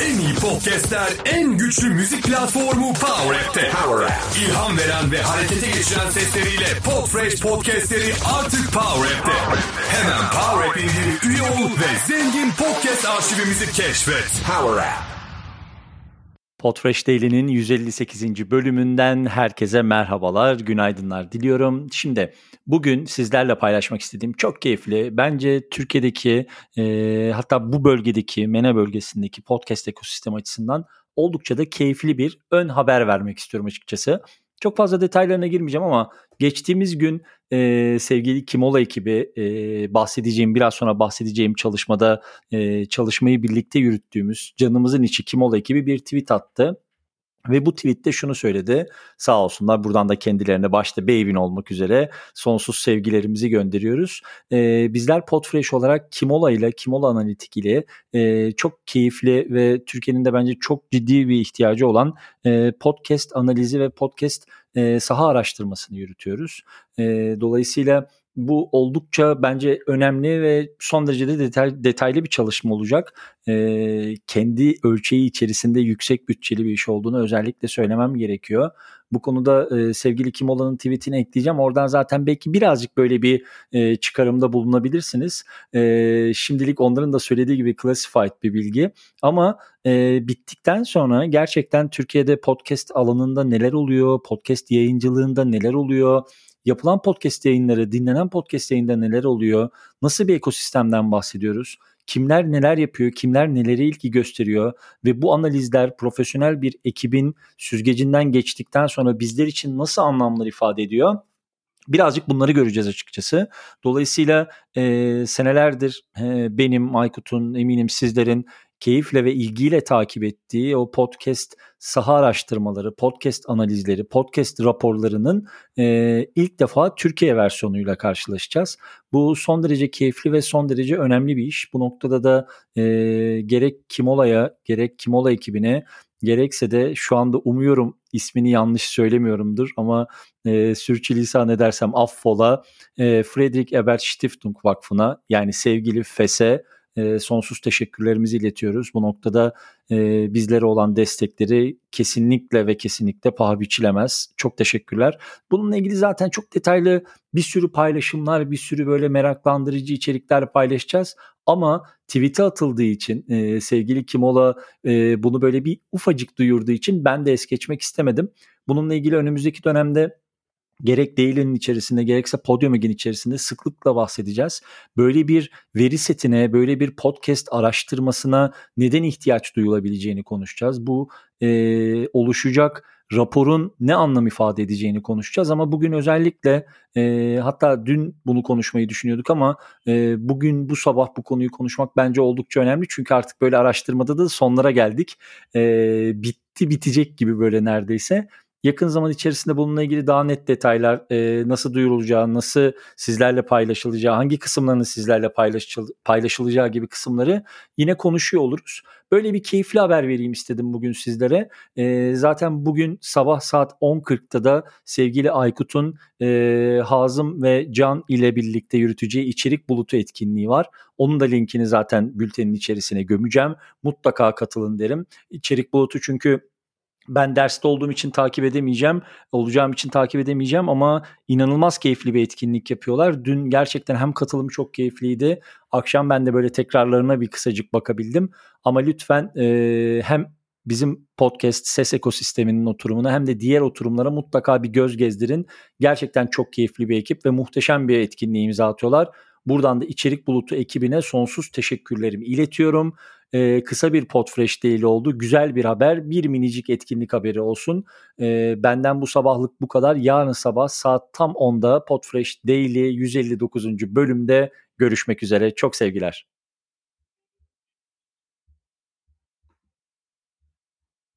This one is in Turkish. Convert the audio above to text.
En iyi podcastler, en güçlü müzik platformu Power App'te. Power App. İlham veren ve harekete geçiren sesleriyle Podfresh podcastleri artık Power App'te. Hemen Power App üye ol ve zengin podcast arşivimizi keşfet. Power App. Podfresh Daily'nin 158. bölümünden herkese merhabalar, günaydınlar diliyorum. Şimdi bugün sizlerle paylaşmak istediğim çok keyifli, bence Türkiye'deki e, hatta bu bölgedeki, MENA bölgesindeki podcast ekosistemi açısından oldukça da keyifli bir ön haber vermek istiyorum açıkçası. Çok fazla detaylarına girmeyeceğim ama geçtiğimiz gün e, sevgili Kimola ekibi e, bahsedeceğim biraz sonra bahsedeceğim çalışmada e, çalışmayı birlikte yürüttüğümüz canımızın içi Kimola ekibi bir tweet attı. Ve bu tweette şunu söyledi. Sağ olsunlar buradan da kendilerine başta Beyvin olmak üzere sonsuz sevgilerimizi gönderiyoruz. Ee, bizler Podfresh olarak Kimola ile Kimola Analitik ile e, çok keyifli ve Türkiye'nin de bence çok ciddi bir ihtiyacı olan e, podcast analizi ve podcast e, saha araştırmasını yürütüyoruz. E, dolayısıyla bu oldukça bence önemli ve son derece de detay, detaylı bir çalışma olacak. Ee, kendi ölçeği içerisinde yüksek bütçeli bir iş olduğunu özellikle söylemem gerekiyor. Bu konuda e, sevgili Kimola'nın tweetini ekleyeceğim. Oradan zaten belki birazcık böyle bir e, çıkarımda bulunabilirsiniz. E, şimdilik onların da söylediği gibi classified bir bilgi. Ama e, bittikten sonra gerçekten Türkiye'de podcast alanında neler oluyor, podcast yayıncılığında neler oluyor, yapılan podcast yayınları, dinlenen podcast yayında neler oluyor? Nasıl bir ekosistemden bahsediyoruz? Kimler neler yapıyor, kimler nelere ilgi gösteriyor ve bu analizler profesyonel bir ekibin süzgecinden geçtikten sonra bizler için nasıl anlamlar ifade ediyor? Birazcık bunları göreceğiz açıkçası. Dolayısıyla e, senelerdir e, benim, Aykut'un, eminim sizlerin keyifle ve ilgiyle takip ettiği o podcast saha araştırmaları, podcast analizleri, podcast raporlarının e, ilk defa Türkiye versiyonuyla karşılaşacağız. Bu son derece keyifli ve son derece önemli bir iş. Bu noktada da e, gerek Kimola'ya gerek Kimola ekibine gerekse de şu anda umuyorum ismini yanlış söylemiyorumdur ama e, sürçülisan edersem affola e, Friedrich Ebert Stiftung Vakfı'na yani sevgili FES'e e, sonsuz teşekkürlerimizi iletiyoruz. Bu noktada e, bizlere olan destekleri kesinlikle ve kesinlikle paha biçilemez. Çok teşekkürler. Bununla ilgili zaten çok detaylı bir sürü paylaşımlar, bir sürü böyle meraklandırıcı içerikler paylaşacağız. Ama tweet'e atıldığı için e, sevgili Kimola e, bunu böyle bir ufacık duyurduğu için ben de es geçmek istemedim. Bununla ilgili önümüzdeki dönemde gerek Daily'nin içerisinde gerekse Podium'un içerisinde sıklıkla bahsedeceğiz. Böyle bir veri setine, böyle bir podcast araştırmasına neden ihtiyaç duyulabileceğini konuşacağız. Bu e, oluşacak raporun ne anlam ifade edeceğini konuşacağız ama bugün özellikle e, hatta dün bunu konuşmayı düşünüyorduk ama e, bugün bu sabah bu konuyu konuşmak bence oldukça önemli çünkü artık böyle araştırmada da sonlara geldik e, bitti bitecek gibi böyle neredeyse yakın zaman içerisinde bununla ilgili daha net detaylar e, nasıl duyurulacağı, nasıl sizlerle paylaşılacağı, hangi kısımlarının sizlerle paylaşıl paylaşılacağı gibi kısımları yine konuşuyor oluruz. Böyle bir keyifli haber vereyim istedim bugün sizlere. E, zaten bugün sabah saat 10.40'da da sevgili Aykut'un e, Hazım ve Can ile birlikte yürüteceği içerik bulutu etkinliği var. Onun da linkini zaten bültenin içerisine gömeceğim. Mutlaka katılın derim. İçerik bulutu çünkü ben derste olduğum için takip edemeyeceğim, olacağım için takip edemeyeceğim ama inanılmaz keyifli bir etkinlik yapıyorlar. Dün gerçekten hem katılım çok keyifliydi. Akşam ben de böyle tekrarlarına bir kısacık bakabildim. Ama lütfen e, hem bizim podcast ses ekosisteminin oturumuna hem de diğer oturumlara mutlaka bir göz gezdirin. Gerçekten çok keyifli bir ekip ve muhteşem bir etkinliği imza atıyorlar. Buradan da içerik bulutu ekibine sonsuz teşekkürlerimi iletiyorum. Ee, kısa bir Podfresh değil oldu. Güzel bir haber. Bir minicik etkinlik haberi olsun. Ee, benden bu sabahlık bu kadar. Yarın sabah saat tam 10'da Podfresh Daily 159. bölümde görüşmek üzere. Çok sevgiler.